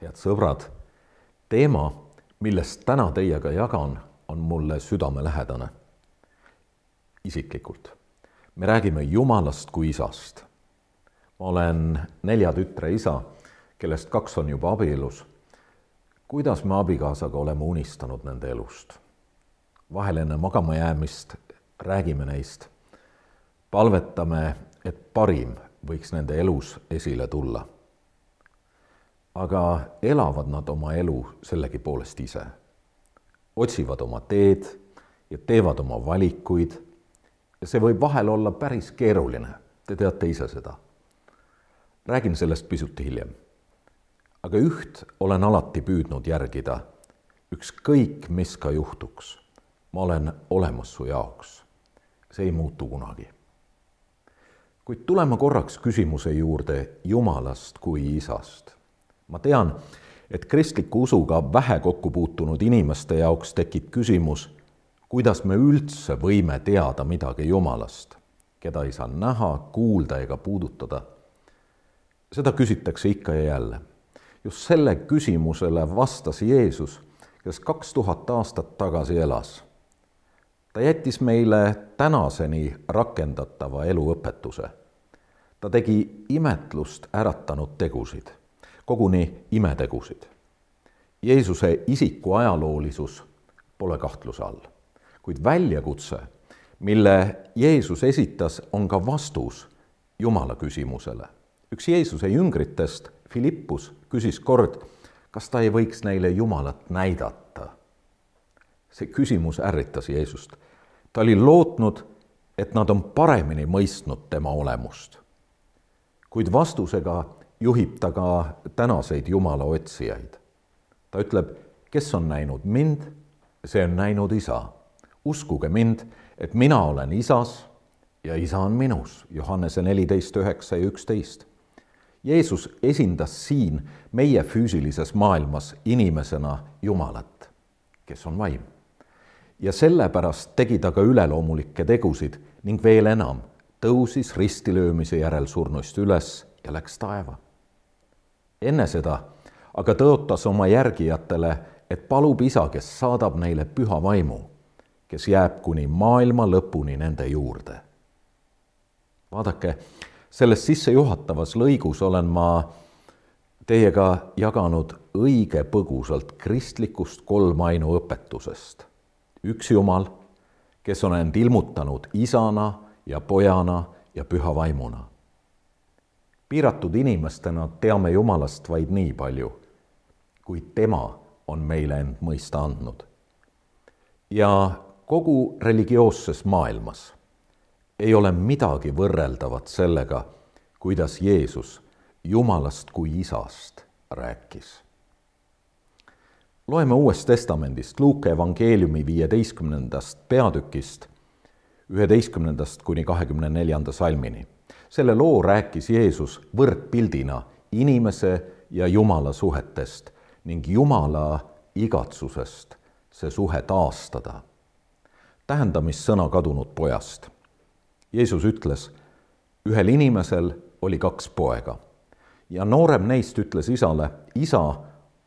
head sõbrad, teema, millest täna teiega jagan, on mulle südamelähedane. isiklikult. me räägime Jumalast kui isast. ma olen nelja tütre isa, kellest kaks on juba abielus. kuidas me abikaasaga oleme unistanud nende elust? vahel enne magama jäämist räägime neist, palvetame, et parim võiks nende elus esile tulla aga elavad nad oma elu sellegipoolest ise. otsivad oma teed ja teevad oma valikuid. ja see võib vahel olla päris keeruline, te teate ise seda. räägin sellest pisut hiljem. aga üht olen alati püüdnud järgida, ükskõik, mis ka juhtuks, ma olen olemas su jaoks. see ei muutu kunagi kuid tuleme korraks küsimuse juurde Jumalast kui isast ma tean, et kristliku usuga vähe kokku puutunud inimeste jaoks tekib küsimus, kuidas me üldse võime teada midagi Jumalast, keda ei saa näha, kuulda ega puudutada. seda küsitakse ikka ja jälle. just selle küsimusele vastas Jeesus, kes kaks tuhat aastat tagasi elas. ta jättis meile tänaseni rakendatava eluõpetuse. ta tegi imetlust äratanud tegusid koguni imetegusid. Jeesuse isiku ajaloolisus pole kahtluse all, kuid väljakutse, mille Jeesus esitas, on ka vastus Jumala küsimusele. üks Jeesuse jüngritest, Philippus, küsis kord, kas ta ei võiks neile Jumalat näidata. see küsimus ärritas Jeesust. ta oli lootnud, et nad on paremini mõistnud tema olemust. kuid vastusega juhib ta ka tänaseid Jumala otsijaid. ta ütleb, kes on näinud mind, see on näinud isa. uskuge mind, et mina olen isas ja isa on minus, Johannese neliteist, üheksa ja üksteist. Jeesus esindas siin meie füüsilises maailmas inimesena Jumalat, kes on vaim. ja sellepärast tegi ta ka üleloomulikke tegusid ning veel enam, tõusis ristilöömise järel surnuist üles ja läks taeva enne seda aga tõotas oma järgijatele, et palub isa, kes saadab neile püha vaimu, kes jääb kuni maailma lõpuni nende juurde. vaadake, selles sissejuhatavas lõigus olen ma teiega jaganud õige põgusalt kristlikust kolmainu õpetusest. üks Jumal, kes on end ilmutanud isana ja pojana ja püha vaimuna piiratud inimestena teame Jumalast vaid nii palju, kui tema on meile end mõista andnud. ja kogu religioosses maailmas ei ole midagi võrreldavat sellega, kuidas Jeesus Jumalast kui isast rääkis. loeme Uuest Testamendist Luuke evangeeliumi viieteistkümnendast peatükist, üheteistkümnendast kuni kahekümne neljanda salmini selle loo rääkis Jeesus võrdpildina inimese ja Jumala suhetest ning Jumala igatsusest see suhe taastada. tähendamissõna kadunud pojast. Jeesus ütles, ühel inimesel oli kaks poega ja noorem neist ütles isale, isa,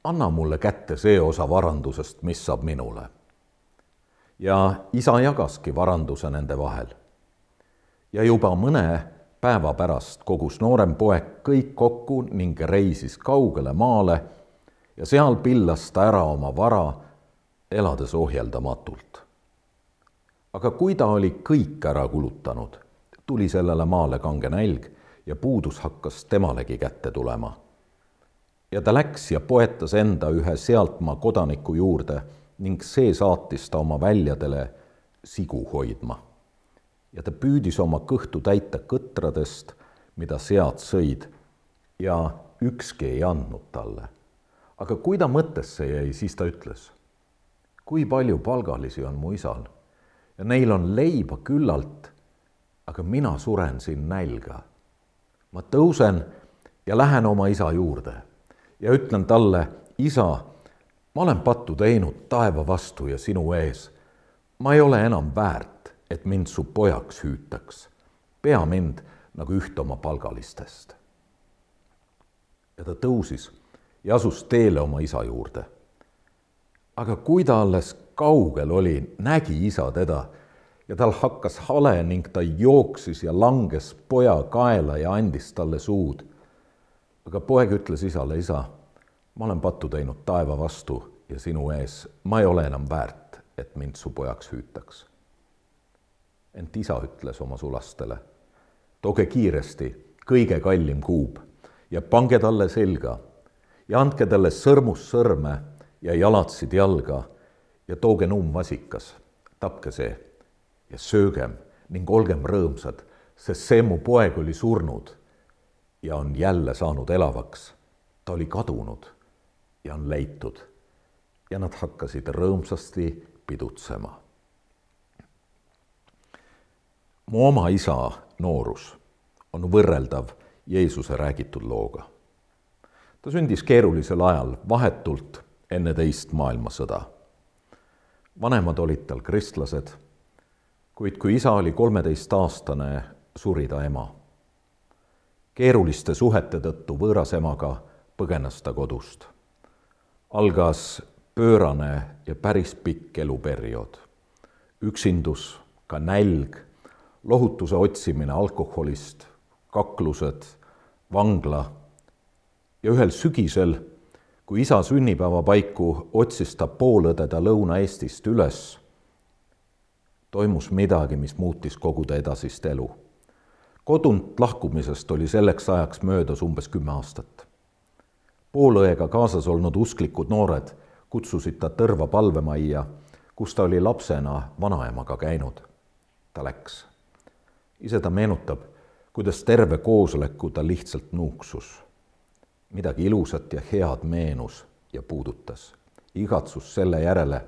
anna mulle kätte see osa varandusest, mis saab minule. ja isa jagaski varanduse nende vahel. ja juba mõne päeva pärast kogus noorem poeg kõik kokku ning reisis kaugele maale ja seal pillas ta ära oma vara, elades ohjeldamatult. aga kui ta oli kõik ära kulutanud, tuli sellele maale kange nälg ja puudus hakkas temalegi kätte tulema. ja ta läks ja poetas enda ühe sealtmaa kodaniku juurde ning see saatis ta oma väljadele sigu hoidma ja ta püüdis oma kõhtu täita kõtradest, mida sead sõid ja ükski ei andnud talle. aga kui ta mõttesse jäi, siis ta ütles, kui palju palgalisi on mu isal ja neil on leiba küllalt, aga mina suren siin nälga. ma tõusen ja lähen oma isa juurde ja ütlen talle, isa, ma olen pattu teinud taeva vastu ja sinu ees. ma ei ole enam väärt et mind su pojaks hüütaks. pea mind nagu ühte oma palgalistest. ja ta tõusis ja asus teele oma isa juurde. aga kui ta alles kaugel oli, nägi isa teda ja tal hakkas hale ning ta jooksis ja langes poja kaela ja andis talle suud. aga poeg ütles isale, isa, ma olen pattu teinud taeva vastu ja sinu ees, ma ei ole enam väärt, et mind su pojaks hüütaks. Ent isa ütles oma sulastele, tooge kiiresti kõige kallim kuub ja pange talle selga ja andke talle sõrmust sõrme ja jalatsid jalga ja tooge nummvasikas, tapke see ja söögem ning olgem rõõmsad, sest see mu poeg oli surnud ja on jälle saanud elavaks. ta oli kadunud ja on leitud. ja nad hakkasid rõõmsasti pidutsema. Mu oma isa noorus on võrreldav Jeesuse räägitud looga. ta sündis keerulisel ajal, vahetult enne teist maailmasõda. vanemad olid tal kristlased kuid kui isa oli kolmeteistaastane, suri ta ema. keeruliste suhete tõttu võõras emaga põgenes ta kodust. algas pöörane ja päris pikk eluperiood. üksindus, ka nälg, lohutuse otsimine alkoholist, kaklused, vangla ja ühel sügisel, kui isa sünnipäeva paiku otsis ta poolõde ta Lõuna-Eestist üles toimus midagi, mis muutis kogu ta edasist elu. kodunt lahkumisest oli selleks ajaks möödas umbes kümme aastat. poolõega kaasas olnud usklikud noored kutsusid ta Tõrva palvemajja, kus ta oli lapsena vanaemaga käinud. ta läks. Ise ta meenutab, kuidas terve koosoleku ta lihtsalt nuuksus. midagi ilusat ja head meenus ja puudutas. igatsus selle järele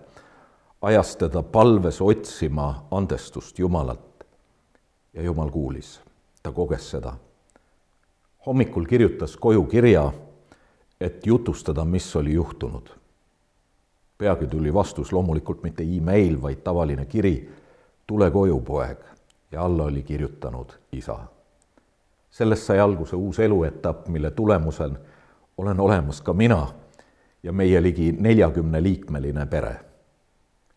ajas teda palves otsima andestust Jumalalt. ja Jumal kuulis, ta koges seda. hommikul kirjutas koju kirja, et jutustada, mis oli juhtunud. peagi tuli vastus loomulikult mitte email, vaid tavaline kiri, tule koju, poeg, ja alla oli kirjutanud isa. sellest sai alguse uus eluetapp, mille tulemusel olen olemas ka mina ja meie ligi neljakümne liikmeline pere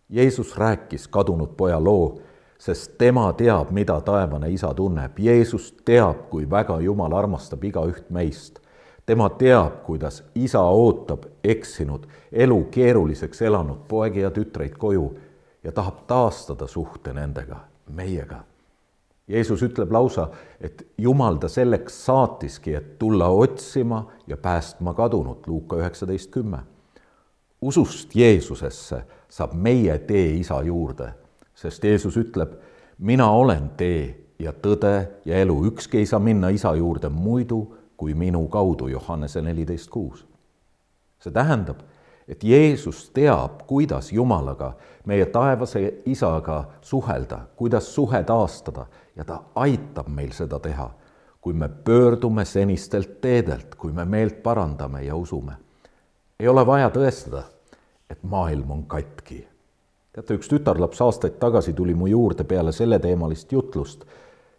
Jeesus rääkis kadunud poja loo, sest tema teab, mida taevane isa tunneb. Jeesus teab, kui väga Jumal armastab igaüht meist. tema teab, kuidas isa ootab eksinud, elu keeruliseks elanud poegi ja tütreid koju ja tahab taastada suhte nendega, meiega. Jeesus ütleb lausa, et Jumal ta selleks saatiski, et tulla otsima ja päästma kadunut, Luuka üheksateist kümme. usust Jeesusesse saab meie tee isa juurde, sest Jeesus ütleb, mina olen tee ja tõde ja elu, ükski ei saa minna isa juurde muidu kui minu kaudu, Johannese neliteist kuus. see tähendab, et Jeesus teab, kuidas Jumalaga, meie taevase isaga suhelda, kuidas suhe taastada ja ta aitab meil seda teha, kui me pöördume senistelt teedelt, kui me meelt parandame ja usume. ei ole vaja tõestada et maailm on katki. teate, üks tütarlaps aastaid tagasi tuli mu juurde peale selleteemalist jutlust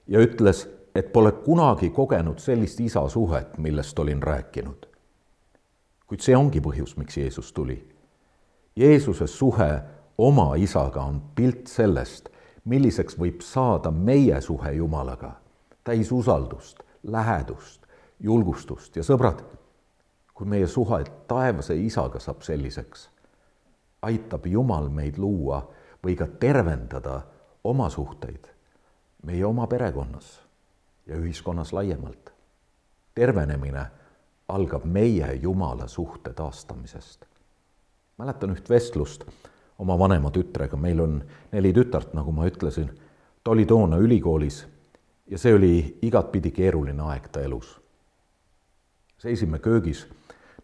ja ütles, et pole kunagi kogenud sellist isa suhet, millest olin rääkinud. Kuid see ongi põhjus, miks Jeesus tuli. Jeesuse suhe oma isaga on pilt sellest, milliseks võib saada meie suhe Jumalaga, täis usaldust, lähedust, julgustust ja sõbrad, kui meie suhe taevase isaga saab selliseks aitab Jumal meid luua või ka tervendada oma suhteid meie oma perekonnas ja ühiskonnas laiemalt. tervenemine algab meie Jumala suhte taastamisest. mäletan üht vestlust oma vanema tütrega, meil on neli tütart, nagu ma ütlesin. ta oli toona ülikoolis ja see oli igatpidi keeruline aeg ta elus. seisime köögis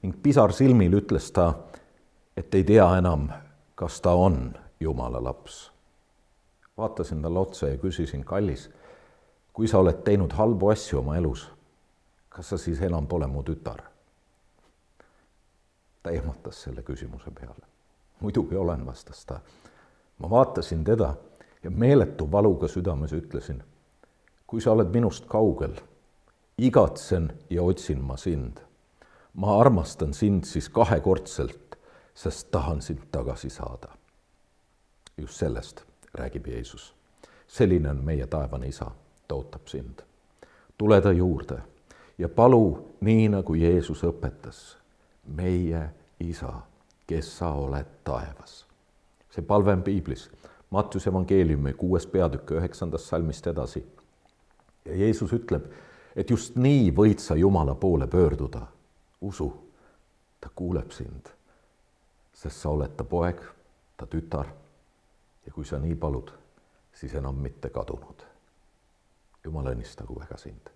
ning pisar silmil ütles ta et ei tea enam, kas ta on Jumala laps. vaatasin talle otsa ja küsisin, kallis, kui sa oled teinud halbu asju oma elus, kas sa siis enam pole mu tütar? ta ehmatas selle küsimuse peale. muidugi olen, vastas ta. ma vaatasin teda ja meeletu valuga südames ütlesin, kui sa oled minust kaugel, igatsen ja otsin ma sind ma armastan sind siis kahekordselt, sest tahan sind tagasi saada. just sellest räägib Jeesus. selline on meie taevane isa, ta ootab sind. tule ta juurde ja palu nii, nagu Jeesus õpetas, meie isa, kes sa oled taevas. see palve on piiblis, Mattiuse evangeeliumi kuues peatükk üheksandast salmist edasi. ja Jeesus ütleb, et just nii võid sa Jumala poole pöörduda. usu, ta kuuleb sind, sest sa oled ta poeg, ta tütar. ja kui sa nii palud, siis enam mitte kadunud. jumal õnnistagu väga sind